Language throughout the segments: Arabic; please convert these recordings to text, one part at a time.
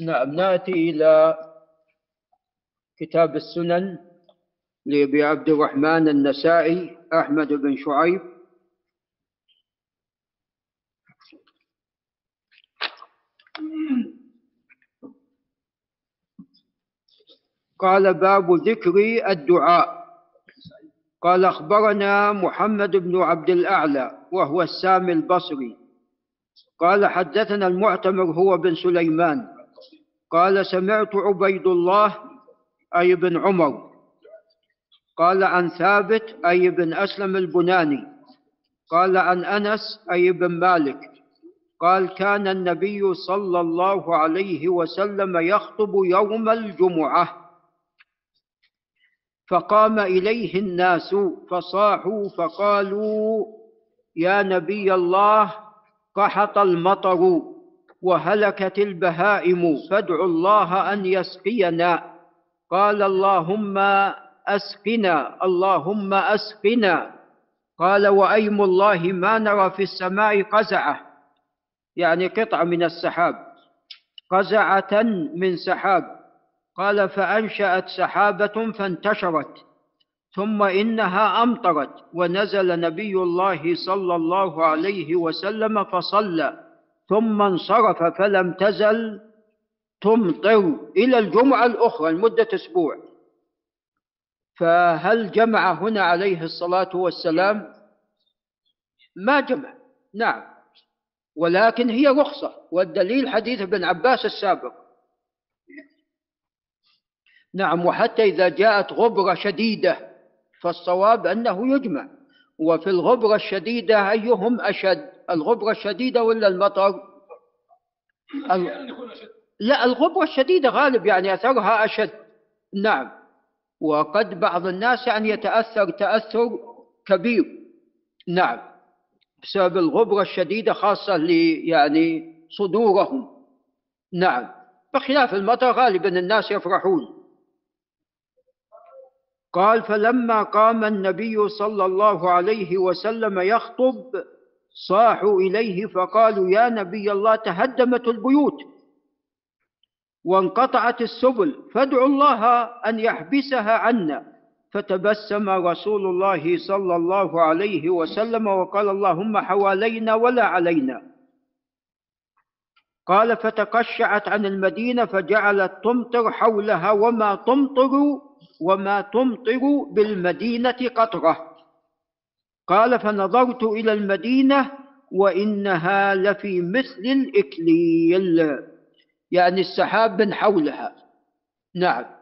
نعم نأتي إلى كتاب السنن لأبي عبد الرحمن النسائي أحمد بن شعيب. قال باب ذكر الدعاء. قال أخبرنا محمد بن عبد الأعلى وهو السامي البصري. قال حدثنا المعتمر هو بن سليمان. قال سمعت عبيد الله أي بن عمر. قال عن ثابت أي بن أسلم البناني. قال عن أنس أي بن مالك. قال كان النبي صلى الله عليه وسلم يخطب يوم الجمعة. فقام إليه الناس فصاحوا فقالوا يا نبي الله قحط المطر. وهلكت البهائم. فادعوا الله أن يسقينا. قال اللهم أسقنا اللهم أسقنا. قال وأيم الله ما نرى في السماء قزعة. يعني قطعه من السحاب. قزعة من سحاب. قال فأنشأت سحابة فانتشرت. ثم إنها أمطرت. ونزل نبي الله صلى الله عليه وسلم فصلى. ثم انصرف فلم تزل تمطر إلى الجمعة الأخرى لمدة أسبوع. فهل جمع هنا عليه الصلاة والسلام؟ ما جمع. نعم. ولكن هي رخصة والدليل حديث ابن عباس السابق. نعم وحتى إذا جاءت غبرة شديدة فالصواب أنه يجمع. وفي الغبرة الشديدة أيهم أشد؟ الغبرة الشديدة ولا المطر؟ لا الغبرة الشديدة غالب يعني أثرها أشد. نعم. وقد بعض الناس يعني يتأثر تأثر كبير. نعم. بسبب الغبرة الشديدة خاصة يعني صدورهم. نعم. بخلاف المطر غالبا الناس يفرحون. قال فلما قام النبي صلى الله عليه وسلم يخطب صاحوا إليه فقالوا يا نبي الله تهدمت البيوت وانقطعت السبل فادعوا الله أن يحبسها عنا. فتبسم رسول الله صلى الله عليه وسلم وقال اللهم حوالينا ولا علينا. قال فتقشعت عن المدينة فجعلت تمطر حولها وما تمطر وما تمطر بالمدينة قطرة. قال فنظرت إلى المدينة وإنها لفي مثل الإكليل. يعني السحاب من حولها. نعم.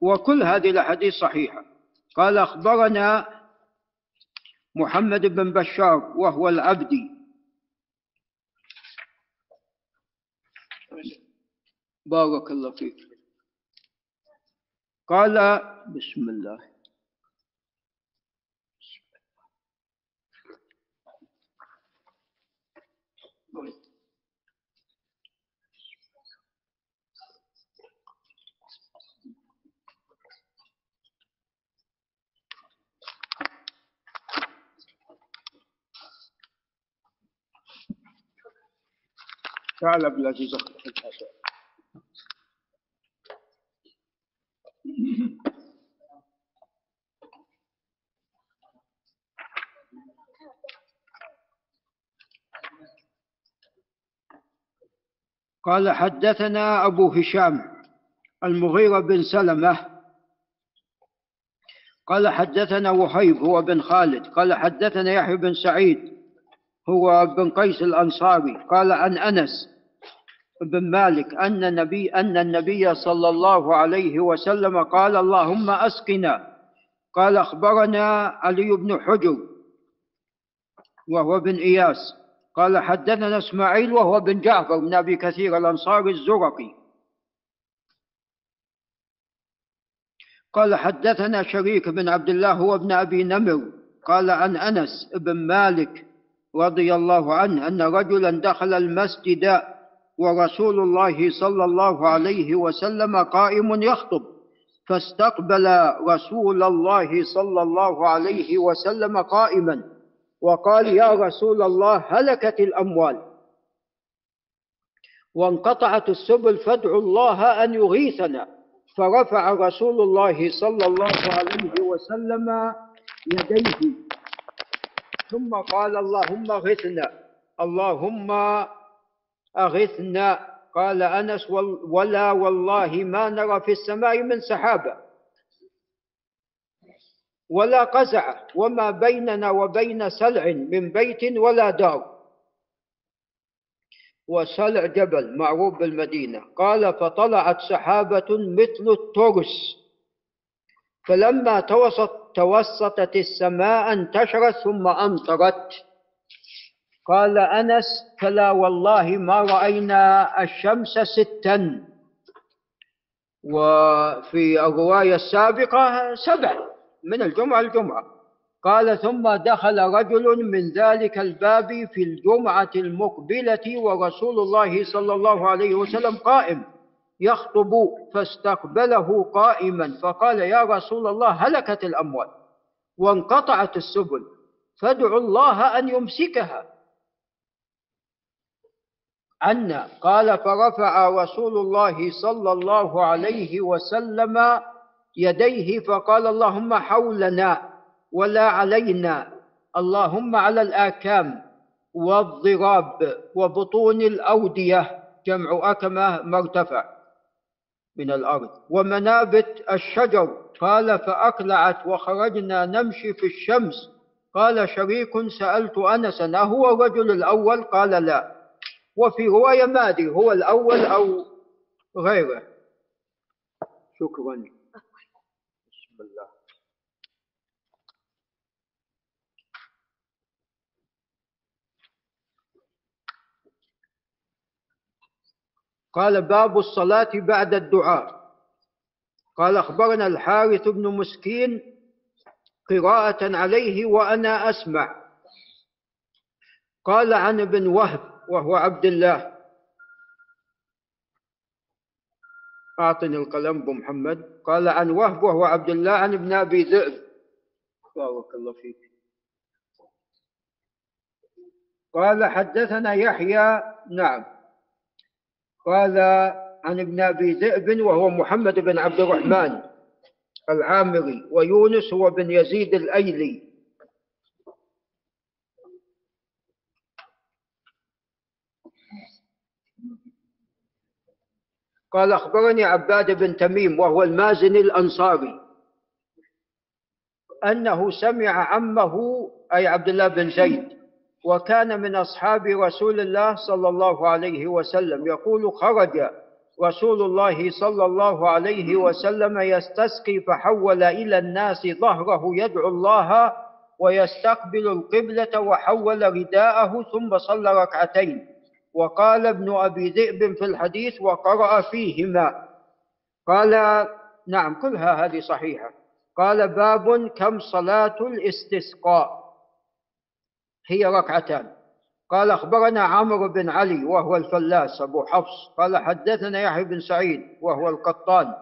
وكل هذه الأحاديث صحيحة. قال أخبرنا محمد بن بشار وهو العبدي. بارك الله فيك. قال بسم الله. تعال عبد العزيز. اخذ قال حدثنا أبو هشام المغيرة بن سلمة. قال حدثنا وهيب هو بن خالد. قال حدثنا يحيى بن سعيد هو بن قيس الأنصاري. قال عن أنس بن مالك أن النبي أن النبي صلى الله عليه وسلم قال اللهم أسقنا قال أخبرنا علي بن حجر وهو بن إياس قال حدثنا إسماعيل وهو بن جعفر بن أبي كثير الأنصاري الزرقي قال حدثنا شريك بن عبد الله هو ابن أبي نمر قال عن أنس بن مالك رضي الله عنه أن رجلا دخل المسجد ورسول الله صلى الله عليه وسلم قائم يخطب. فاستقبل رسول الله صلى الله عليه وسلم قائما وقال يا رسول الله هلكت الأموال. وانقطعت السبل فادعوا الله أن يغيثنا. فرفع رسول الله صلى الله عليه وسلم يديه ثم قال اللهم اغثنا اللهم أغثنا؟ قال أنس ولا والله ما نرى في السماء من سحابة ولا قزع وما بيننا وبين سلع من بيت ولا دار. وسلع جبل معروف بالمدينة. قال فطلعت سحابة مثل الترس فلما توسط توسطت السماء انتشرت ثم أمطرت. قال أنس فلا والله ما رأينا الشمس ستا. وفي الرواية السابقة سبع من الجمعة الجمعة قال ثم دخل رجل من ذلك الباب في الجمعة المقبلة ورسول الله صلى الله عليه وسلم قائم يخطب فاستقبله قائما فقال يا رسول الله هلكت الأموال وانقطعت السبل فادعوا الله أن يمسكها. عنا قال فرفع رسول الله صلى الله عليه وسلم يديه فقال اللهم حولنا ولا علينا اللهم على الآكام والضراب وبطون الأودية جمع أكمة مرتفع من الأرض. ومنابت الشجر قال فأقلعت وخرجنا نمشي في الشمس. قال شريك سألت أنسا أهو الرجل الأول؟ قال لا. وفي رواية ما أدري هو الأول أو غيره. شكرا. بسم الله. قال باب الصلاة بعد الدعاء. قال أخبرنا الحارث بن مسكين قراءة عليه وأنا أسمع. قال عن ابن وهب. وهو عبد الله. أعطني القلم أبو محمد. قال عن وهب وهو عبد الله عن ابن أبي ذئب. بارك الله فيك. قال حدثنا يحيى. نعم. قال عن ابن أبي ذئب وهو محمد بن عبد الرحمن العامري ويونس هو بن يزيد الأيلي. قال أخبرني عباد بن تميم وهو المازني الأنصاري أنه سمع عمه أي عبد الله بن زيد وكان من أصحاب رسول الله صلى الله عليه وسلم. يقول خرج رسول الله صلى الله عليه وسلم يستسقي فحول إلى الناس ظهره يدعو الله ويستقبل القبلة وحول رداءه ثم صلى ركعتين. وقال ابن أبي ذئب في الحديث وقرأ فيهما. قال نعم كلها هذه صحيحة. قال باب كم صلاة الاستسقاء. هي ركعتان. قال أخبرنا عمرو بن علي وهو الفلاس أبو حفص. قال حدثنا يحيى بن سعيد وهو القطان.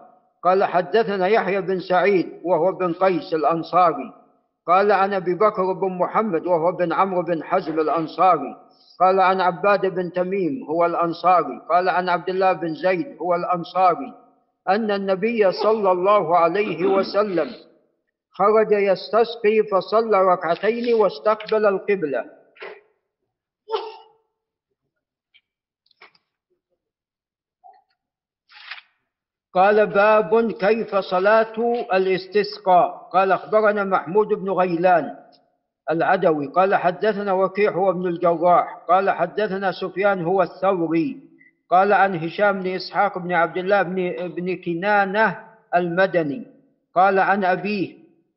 قال حدثنا يحيى بن سعيد وهو بن قيس الأنصاري. قال عن أبي بكر بن محمد وهو بن عمرو بن حزم الأنصاري. قال عن عباد بن تميم هو الأنصاري. قال عن عبد الله بن زيد هو الأنصاري. أن النبي صلى الله عليه وسلم خرج يستسقي فصلى ركعتين واستقبل القبلة. قال باب كيف صلاة الاستسقاء. قال أخبرنا محمود بن غيلان العدوي قال حدثنا وكيع هو ابن الجراح قال حدثنا سفيان هو الثوري قال عن هشام بن إسحاق بن عبد الله بن, بن كنانة المدني قال عن أبيه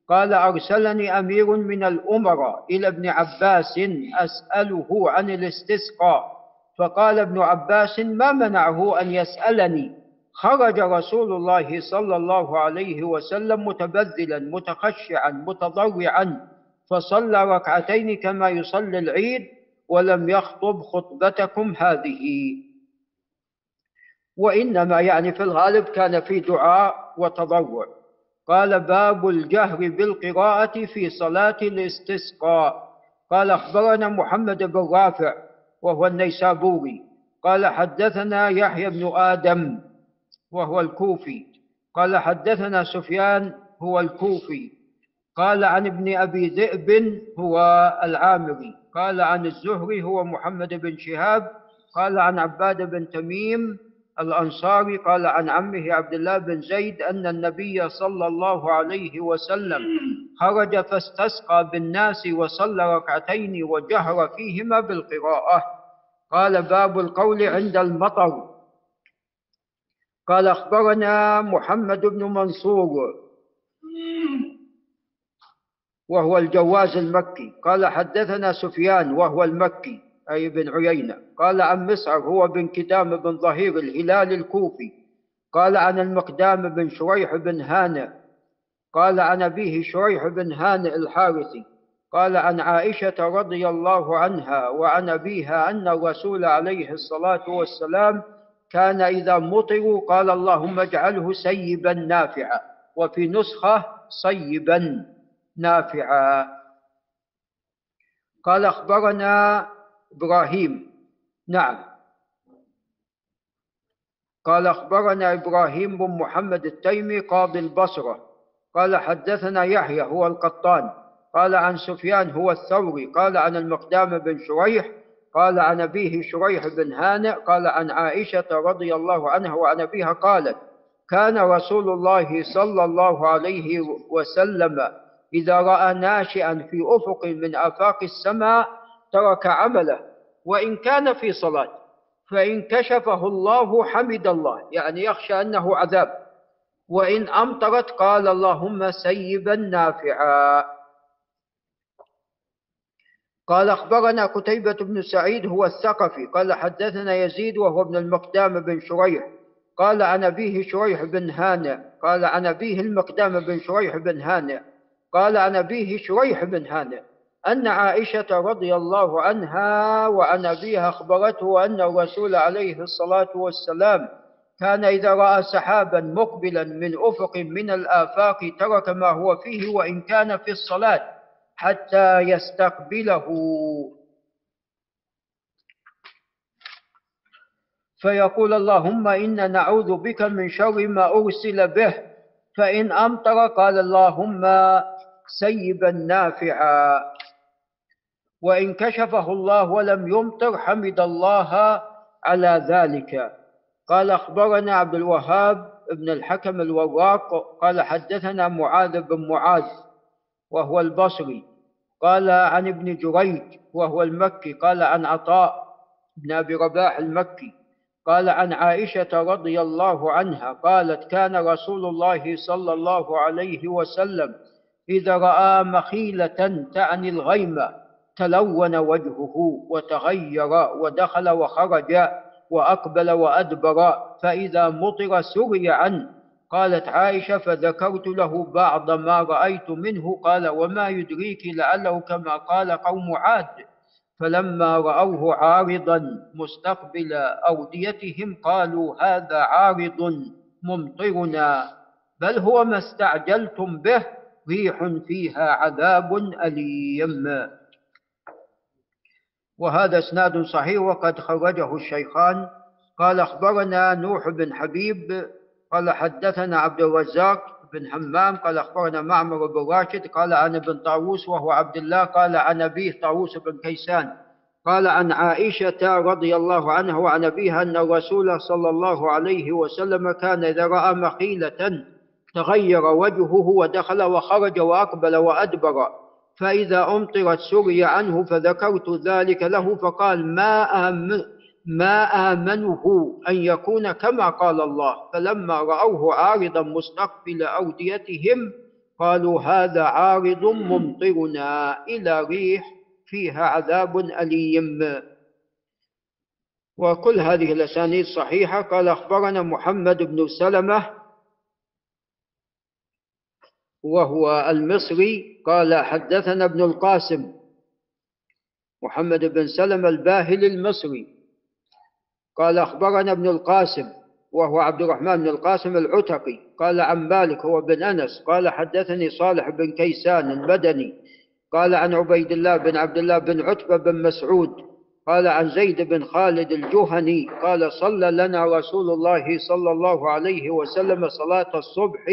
قال أرسلني أمير من الأمراء إلى ابن عباس أسأله عن الاستسقاء فقال ابن عباس ما منعه أن يسألني؟ خرج رسول الله صلى الله عليه وسلم متبذلا متخشعا متضرعا فصلى ركعتين كما يصلي العيد ولم يخطب خطبتكم هذه. وإنما يعني في الغالب كان في دعاء وتضرع. قال باب الجهر بالقراءة في صلاة الاستسقاء. قال أخبرنا محمد بن رافع وهو النيسابوري. قال حدثنا يحيى بن آدم وهو الكوفي. قال حدثنا سفيان هو الكوفي. قال عن ابن أبي ذئب هو العامري. قال عن الزهري هو محمد بن شهاب. قال عن عباد بن تميم الأنصاري. قال عن عمه عبد الله بن زيد أن النبي صلى الله عليه وسلم خرج فاستسقى بالناس وصلى ركعتين وجهر فيهما بالقراءة. قال باب القول عند المطر. قال أخبرنا محمد بن منصور. وهو الجواز المكي. قال حدثنا سفيان وهو المكي أي بن عيينة. قال عن مسعر هو بن كدام بن ظهير الهلال الكوفي. قال عن المقدام بن شريح بن هانئ. قال عن أبيه شريح بن هانئ الحارثي. قال عن عائشة رضي الله عنها وعن أبيها أن الرسول عليه الصلاة والسلام كان إذا مطروا قال اللهم اجعله سيبا نافعا وفي نسخة صيبا نافعا. قال أخبرنا إبراهيم. نعم. قال أخبرنا إبراهيم بن محمد التيمي قاضي البصرة. قال حدثنا يحيى هو القطان. قال عن سفيان هو الثوري. قال عن المقدام بن شريح قال عن أبيه شريح بن هانئ قال عن عائشة رضي الله عنها وعن أبيها قالت كان رسول الله صلى الله عليه وسلم إذا رأى ناشئا في أفق من آفاق السماء ترك عمله وإن كان في صلاة فإن كشفه الله حمد الله يعني يخشى أنه عذاب وإن أمطرت قال اللهم سيبا نافعا. قال أخبرنا قتيبة بن سعيد هو الثقفي قال حدثنا يزيد وهو ابن المقدام بن شريح. قال عن أبيه شريح بن هانئ. قال عن أبيه المقدام بن شريح بن هانئ. قال عن أبيه شريح بن هانئ. أن عائشة رضي الله عنها وعن أبيها أخبرته أن الرسول عليه الصلاة والسلام كان إذا رأى سحابا مقبلا من أفق من الآفاق ترك ما هو فيه وإن كان في الصلاة. حتى يستقبله. فيقول اللهم إنا نعوذ بك من شر ما أرسل به فإن أمطر قال اللهم سيبا نافعا. وإن كشفه الله ولم يمطر حمد الله على ذلك. قال أخبرنا عبد الوهاب بن الحكم الوراق قال حدثنا معاذ بن معاذ. وهو البصري. قال عن ابن جريج وهو المكي قال عن عطاء بن أبي رباح المكي. قال عن عائشة رضي الله عنها قالت كان رسول الله صلى الله عليه وسلم إذا رأى مخيلة تعني الغيمة تلون وجهه وتغير ودخل وخرج وأقبل وأدبر فإذا مطر سري عنه قالت عائشة فذكرت له بعض ما رأيت منه قال وما يدريك لعله كما قال قوم عاد. فلما رأوه عارضا مستقبل أوديتهم قالوا هذا عارض ممطرنا بل هو ما استعجلتم به ريح فيها عذاب أليم. وهذا إسناد صحيح وقد خرجه الشيخان. قال أخبرنا نوح بن حبيب قال حدثنا عبد الرزاق بن حمام قال أخبرنا معمر بن راشد قال عن ابن طاووس وهو عبد الله قال عن أبيه طاووس بن كيسان قال عن عائشة رضي الله عنها وعن أبيها أن الرسول صلى الله عليه وسلم كان إذا رأى مخيلة تغير وجهه ودخل وخرج وأقبل وأدبر فإذا أمطرت سري عنه فذكرت ذلك له فقال ما آمن ما آمنه أن يكون كما قال الله فلما رأوه عارضا مستقبل أوديتهم قالوا هذا عارض ممطرنا إلى ريح فيها عذاب أليم. وكل هذه الأسانيد صحيحة. قال أخبرنا محمد بن سلمة وهو المصري قال حدثنا ابن القاسم محمد بن سلمة الباهلي المصري. قال أخبرنا ابن القاسم وهو عبد الرحمن بن القاسم العتقي. قال عن مالك هو بن أنس. قال حدثني صالح بن كيسان المدني. قال عن عبيد الله بن عبد الله بن عتبة بن مسعود. قال عن زيد بن خالد الجهني. قال صلى لنا رسول الله صلى الله عليه وسلم صلاة الصبح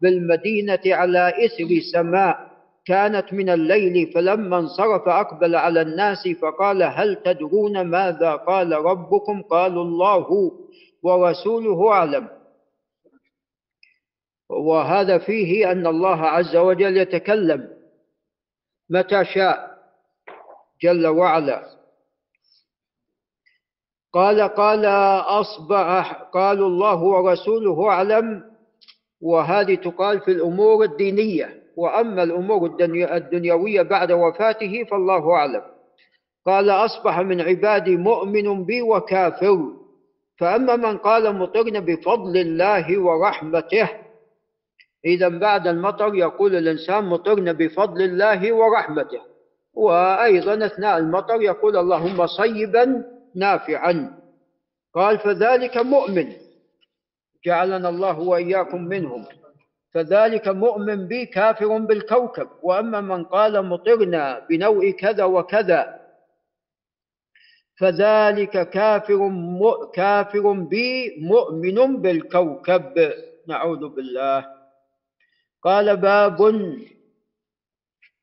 بالمدينة على إثر سماء. كانت من الليل فلما انصرف أقبل على الناس فقال هل تدرون ماذا قال ربكم؟ قالوا الله ورسوله أعلم. وهذا فيه أن الله عز وجل يتكلم متى شاء جل وعلا. قال قال أصبح قالوا الله ورسوله أعلم. وهذه تقال في الأمور الدينية. وأما الأمور الدنيوية بعد وفاته فالله أعلم. قال أصبح من عبادي مؤمن بي وكافر. فأما من قال مطرنا بفضل الله ورحمته إذا بعد المطر يقول الإنسان مطرنا بفضل الله ورحمته. وأيضا أثناء المطر يقول اللهم صيبا نافعا. قال فذلك مؤمن. جعلنا الله وإياكم منهم. فذلك مؤمن بي كافر بالكوكب. وأما من قال مطرنا بنوع كذا وكذا فذلك كافر كافر بي مؤمن بالكوكب. نعوذ بالله. قال باب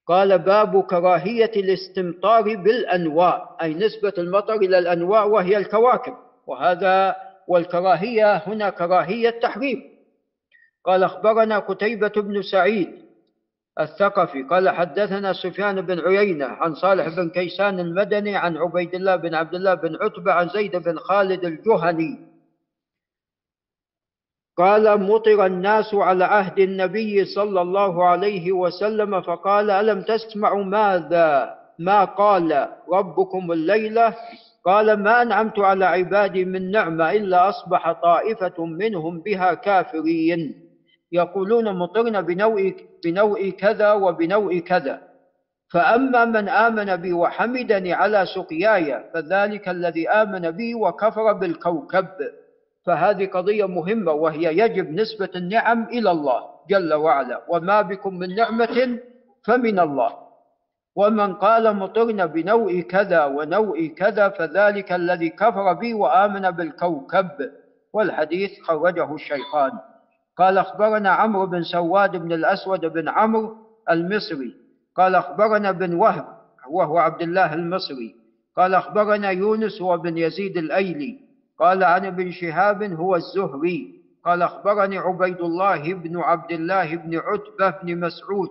قال باب كراهية الاستمطار بالأنواع أي نسبة المطر إلى الأنواع وهي الكواكب. وهذا والكراهية هنا كراهية تحريم قال أخبرنا قتيبة بن سعيد الثقفي قال حدثنا سفيان بن عيينة عن صالح بن كيسان المدني عن عبيد الله بن عبد الله بن عتبة عن زيد بن خالد الجهني. قال مطر الناس على عهد النبي صلى الله عليه وسلم فقال ألم تسمعوا ماذا؟ ما قال ربكم الليلة قال ما أنعمت على عبادي من نعمة إلا أصبح طائفة منهم بها كافرين. يقولون مطرنا بنوع, بنوع كذا وبنوع كذا. فأما من آمن بي وحمدني على سقياي فذلك الذي آمن بي وكفر بالكوكب. فهذه قضية مهمة وهي يجب نسبة النعم إلى الله جل وعلا. وما بكم من نعمة فمن الله. ومن قال مطرنا بنوع كذا ونوع كذا فذلك الذي كفر بي وآمن بالكوكب. والحديث خرجه الشيخان. قال أخبرنا عمرو بن سواد بن الأسود بن عمرو المصري. قال أخبرنا بن وهب وهو عبد الله المصري. قال أخبرنا يونس وبن يزيد الأيلي. قال عن ابن شهاب هو الزهري. قال أخبرني عبيد الله بن عبد الله بن عتبة بن مسعود.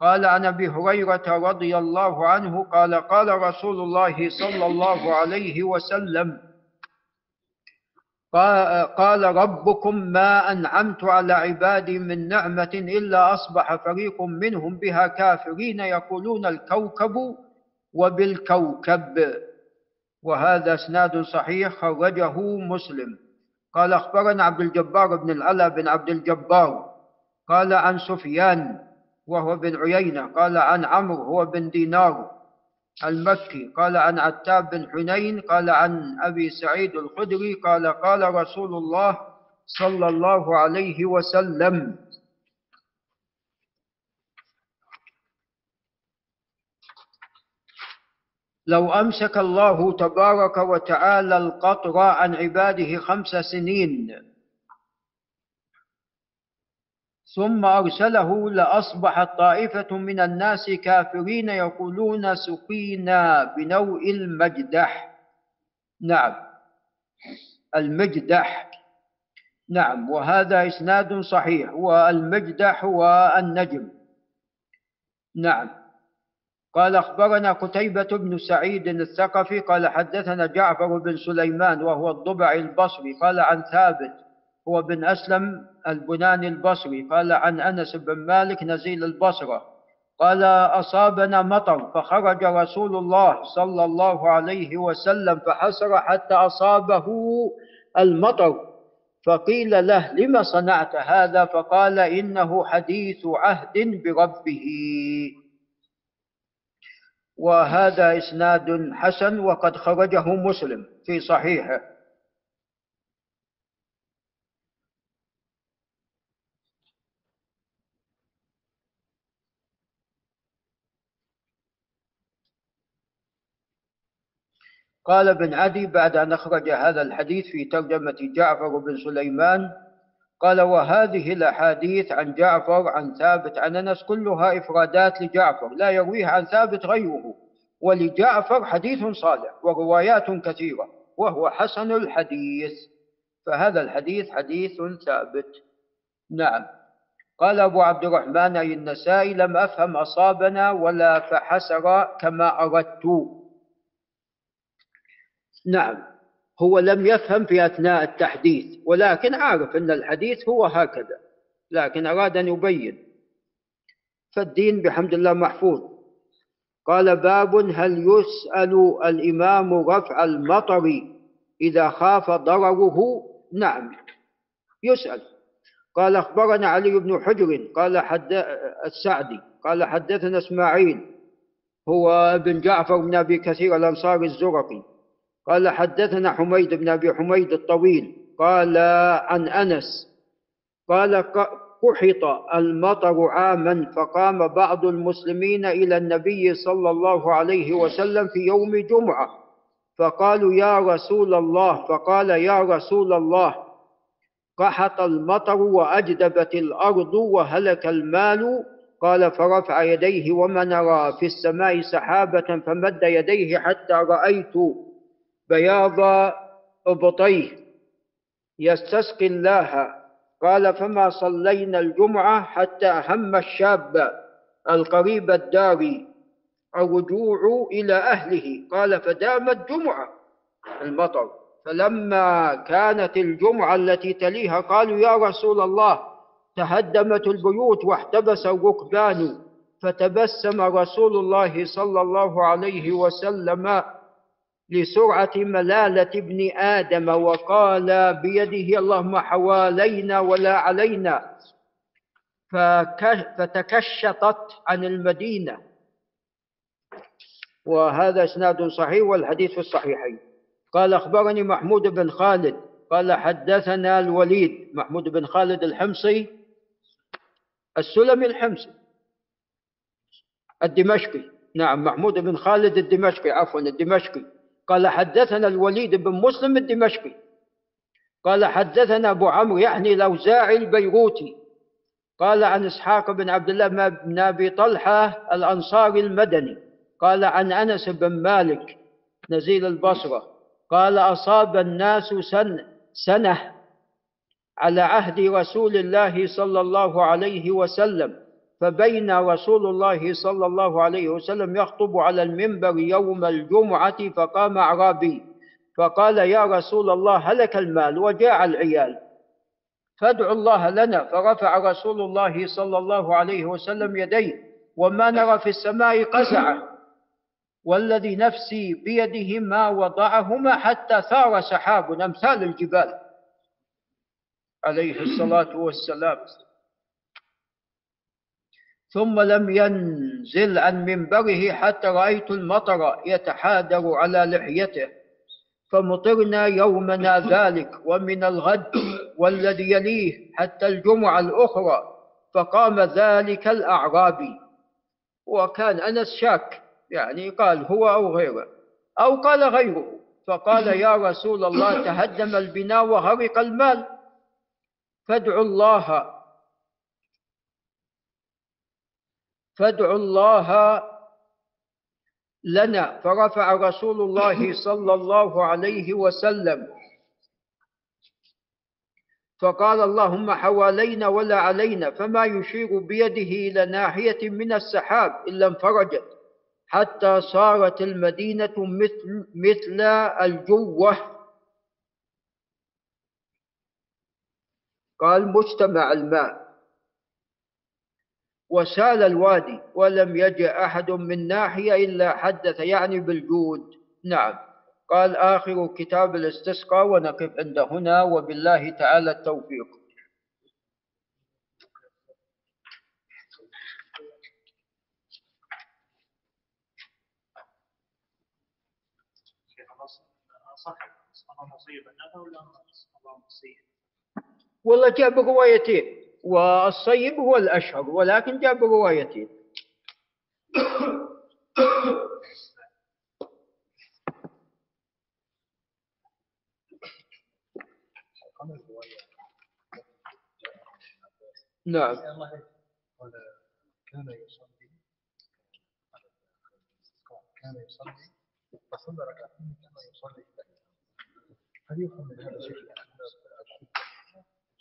قال عن ابي هريره رضي الله عنه قال قال رسول الله صلى الله عليه وسلم قال ربكم ما أنعمت على عبادي من نعمة إلا أصبح فريق منهم بها كافرين يقولون الكوكب وبالكوكب. وهذا إسناد صحيح خرجه مسلم. قال أخبرنا عبد الجبار بن العلا بن عبد الجبار. قال عن سفيان وهو بن عيينة قال عن عمرو هو بن دينار. المكي. قال عن عتاب بن حنين قال عن أبي سعيد الخدري قال قال رسول الله صلى الله عليه وسلم. لو أمسك الله تبارك وتعالى القطر عن عباده خمس سنين ثم أرسله لأصبحت طائفة من الناس كافرين يقولون سقينا بنوء المجدح. نعم. المجدح. نعم. وهذا إسناد صحيح. والمجدح هو النجم. نعم. قال أخبرنا قتيبة بن سعيد الثقفي قال حدثنا جعفر بن سليمان وهو الضبع البصري قال عن ثابت هو بن أسلم البناني البصري. قال عن أنس بن مالك نزيل البصرة. قال أصابنا مطر فخرج رسول الله صلى الله عليه وسلم فحسر حتى أصابه المطر. فقيل له لم صنعت هذا؟ فقال إنه حديث عهد بربه. وهذا إسناد حسن وقد خرجه مسلم في صحيحه. قال ابن عدي بعد أن أخرج هذا الحديث في ترجمة جعفر بن سليمان قال وهذه الأحاديث عن جعفر عن ثابت عن أنس كلها إفرادات لجعفر لا يرويها عن ثابت غيره ولجعفر حديث صالح وروايات كثيرة وهو حسن الحديث. فهذا الحديث حديث ثابت. نعم. قال أبو عبد الرحمن أي النسائي لم أفهم أصابنا ولا فحسر كما أردت. نعم هو لم يفهم في أثناء التحديث ولكن عارف أن الحديث هو هكذا لكن أراد أن يبين. فالدين بحمد الله محفوظ. قال باب هل يسأل الإمام رفع المطر إذا خاف ضرره؟ نعم يسأل. قال أخبرنا علي بن حجر قال حد السعدي قال حدثنا إسماعيل هو ابن جعفر بن أبي كثير الأنصاري الزرقي. قال حدثنا حميد بن أبي حميد الطويل قال عن أنس قال قحط المطر عاما فقام بعض المسلمين إلى النبي صلى الله عليه وسلم في يوم جمعة فقالوا يا رسول الله فقال يا رسول الله قحط المطر وأجدبت الأرض وهلك المال. قال فرفع يديه وما نرى في السماء سحابة فمد يديه حتى رأيت بياض ابطيه. يستسقي الله. قال فما صلينا الجمعة حتى أهم الشاب القريب الدار الرجوع إلى أهله. قال فدامت جمعة المطر. فلما كانت الجمعة التي تليها قالوا يا رسول الله تهدمت البيوت واحتبس الركبان. فتبسم رسول الله صلى الله عليه وسلم لسرعة ملالة ابن آدم وقال بيده اللهم حوالينا ولا علينا. فتكشطت عن المدينة. وهذا إسناد صحيح والحديث في الصحيحين. قال أخبرني محمود بن خالد. قال حدثنا الوليد محمود بن خالد الحمصي السلمي الحمصي الدمشقي. نعم محمود بن خالد الدمشقي عفوا الدمشقي. قال حدثنا الوليد بن مسلم الدمشقي. قال حدثنا أبو عمرو يعني الأوزاعي البيروتي. قال عن إسحاق بن عبد الله بن أبي طلحة الأنصاري المدني. قال عن أنس بن مالك نزيل البصرة. قال أصاب الناس سن سنة على عهد رسول الله صلى الله عليه وسلم. فبين رسول الله صلى الله عليه وسلم يخطب على المنبر يوم الجمعة فقام أعرابي. فقال يا رسول الله هلك المال وجاع العيال. فادعوا الله لنا. فرفع رسول الله صلى الله عليه وسلم يديه. وما نرى في السماء قزعة. والذي نفسي بيده ما وضعهما حتى ثار سحاب أمثال الجبال. عليه الصلاة والسلام. ثم لم ينزل عن منبره حتى رأيت المطر يتحادر على لحيته. فمطرنا يومنا ذلك ومن الغد والذي يليه حتى الجمعة الأخرى فقام ذلك الأعرابي وكان أنس شاك يعني قال هو أو غيره أو قال غيره. فقال يا رسول الله تهدم البناء وغرق المال. فادعوا الله فادعوا الله لنا. فرفع رسول الله صلى الله عليه وسلم. فقال اللهم حوالينا ولا علينا فما يشير بيده إلى ناحية من السحاب إلا انفرجت حتى صارت المدينة مثل, مثل الجوة. قال مجتمع الماء. وسال الوادي ولم يجئ أحد من ناحية إلا حدث يعني بالجود. نعم. قال آخر كتاب الاستسقاء ونقف عند هنا وبالله تعالى التوفيق. والله جاب روايتين والصيب هو الأشهر ولكن جاء بروايتين نعم. كان يصلي كان يصلي فصلى ركعتين كما يصلي هل يفهم من هذا شيء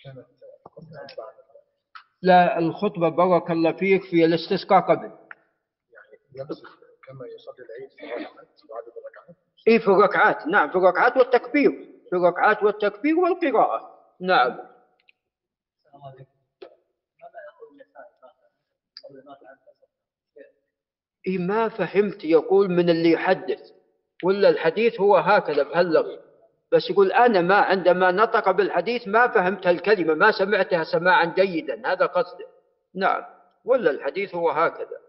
كانت قبل بعد لا الخطبة بارك الله فيك في الاستسقاء قبل. يعني كما يصلي العيد في الركعات بعد الركعات؟ إيه في الركعات. نعم في الركعات والتكبير. في الركعات والتكبير والقراءة. نعم. إيه ما فهمت يقول من اللي يحدث ولا الحديث هو هكذا بهاللفظ بس يقول أنا ما عندما نطق بالحديث ما فهمت الكلمة ما سمعتها سماعا جيدا. هذا قصده نعم. ولا الحديث هو هكذا.